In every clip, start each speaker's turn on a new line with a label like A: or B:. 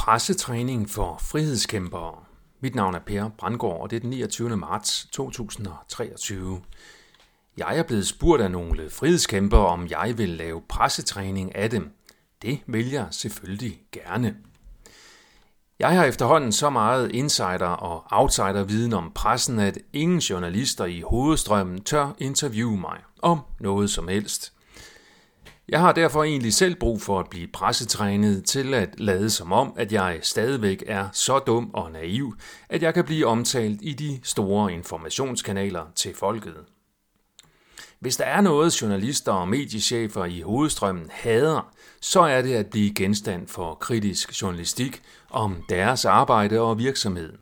A: pressetræning for frihedskæmpere. Mit navn er Per Brandgaard, og det er den 29. marts 2023. Jeg er blevet spurgt af nogle frihedskæmpere, om jeg vil lave pressetræning af dem. Det vil jeg selvfølgelig gerne. Jeg har efterhånden så meget insider- og outsider-viden om pressen, at ingen journalister i hovedstrømmen tør interviewe mig om noget som helst – jeg har derfor egentlig selv brug for at blive pressetrænet til at lade som om, at jeg stadigvæk er så dum og naiv, at jeg kan blive omtalt i de store informationskanaler til folket. Hvis der er noget, journalister og mediechefer i hovedstrømmen hader, så er det at blive genstand for kritisk journalistik om deres arbejde og virksomhed.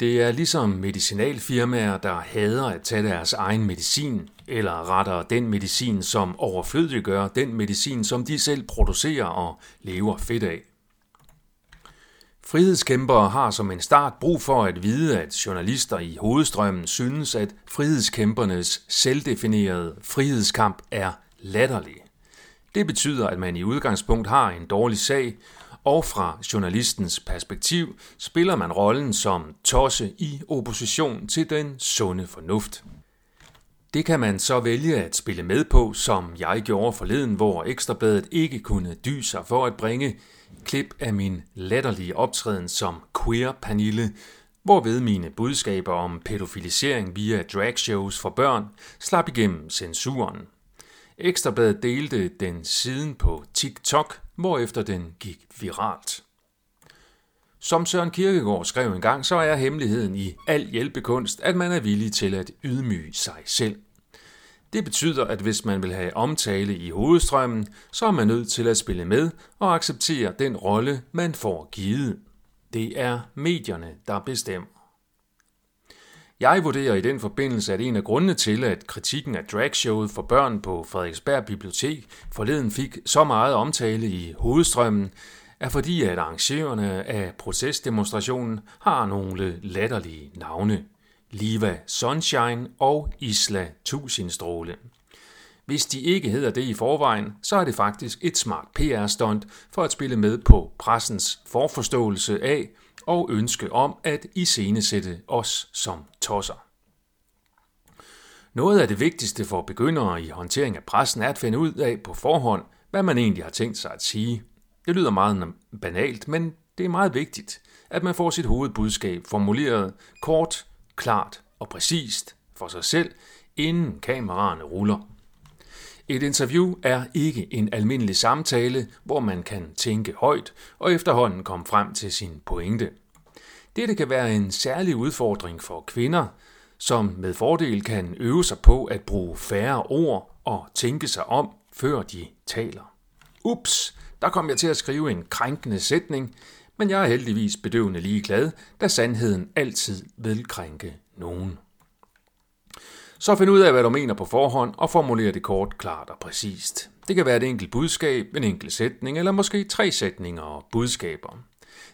A: Det er ligesom medicinalfirmaer, der hader at tage deres egen medicin, eller retter den medicin, som overflødiggør den medicin, som de selv producerer og lever fedt af. Frihedskæmpere har som en start brug for at vide, at journalister i hovedstrømmen synes, at frihedskæmpernes selvdefinerede frihedskamp er latterlig. Det betyder, at man i udgangspunkt har en dårlig sag, og fra journalistens perspektiv spiller man rollen som tosse i opposition til den sunde fornuft. Det kan man så vælge at spille med på, som jeg gjorde forleden, hvor Ekstrabladet ikke kunne dy sig for at bringe klip af min latterlige optræden som queer-panille, hvorved mine budskaber om pædofilisering via dragshows for børn slap igennem censuren. Ekstrabladet delte den siden på TikTok, hvorefter den gik viralt. Som Søren Kierkegaard skrev engang, så er hemmeligheden i al hjælpekunst, at man er villig til at ydmyge sig selv. Det betyder, at hvis man vil have omtale i hovedstrømmen, så er man nødt til at spille med og acceptere den rolle, man får givet. Det er medierne, der bestemmer. Jeg vurderer i den forbindelse, at en af grundene til, at kritikken af dragshowet for børn på Frederiksberg Bibliotek forleden fik så meget omtale i hovedstrømmen, er fordi, at arrangørerne af protestdemonstrationen har nogle latterlige navne. Liva Sunshine og Isla Tusindstråle. Hvis de ikke hedder det i forvejen, så er det faktisk et smart PR-stunt for at spille med på pressens forforståelse af og ønske om at iscenesætte os som tosser. Noget af det vigtigste for begyndere i håndtering af pressen er at finde ud af på forhånd, hvad man egentlig har tænkt sig at sige. Det lyder meget banalt, men det er meget vigtigt, at man får sit hovedbudskab formuleret kort, klart og præcist for sig selv, inden kameraerne ruller. Et interview er ikke en almindelig samtale, hvor man kan tænke højt og efterhånden komme frem til sin pointe. Dette kan være en særlig udfordring for kvinder, som med fordel kan øve sig på at bruge færre ord og tænke sig om, før de taler. Ups, der kom jeg til at skrive en krænkende sætning, men jeg er heldigvis bedøvende ligeglad, da sandheden altid vil krænke nogen. Så find ud af, hvad du mener på forhånd, og formulér det kort, klart og præcist. Det kan være et enkelt budskab, en enkelt sætning, eller måske tre sætninger og budskaber.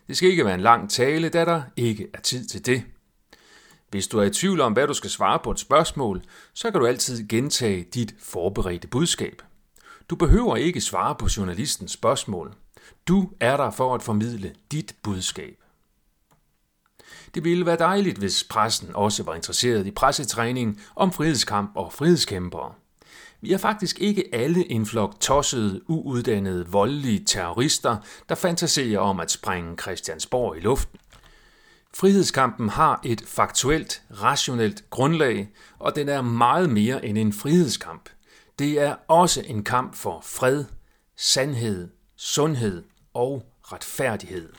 A: Det skal ikke være en lang tale, da der ikke er tid til det. Hvis du er i tvivl om, hvad du skal svare på et spørgsmål, så kan du altid gentage dit forberedte budskab. Du behøver ikke svare på journalistens spørgsmål. Du er der for at formidle dit budskab. Det ville være dejligt, hvis pressen også var interesseret i pressetræning om frihedskamp og frihedskæmpere. Vi er faktisk ikke alle en flok tossede, uuddannede, voldelige terrorister, der fantaserer om at sprænge Christiansborg i luften. Frihedskampen har et faktuelt, rationelt grundlag, og den er meget mere end en frihedskamp. Det er også en kamp for fred, sandhed, sundhed og retfærdighed.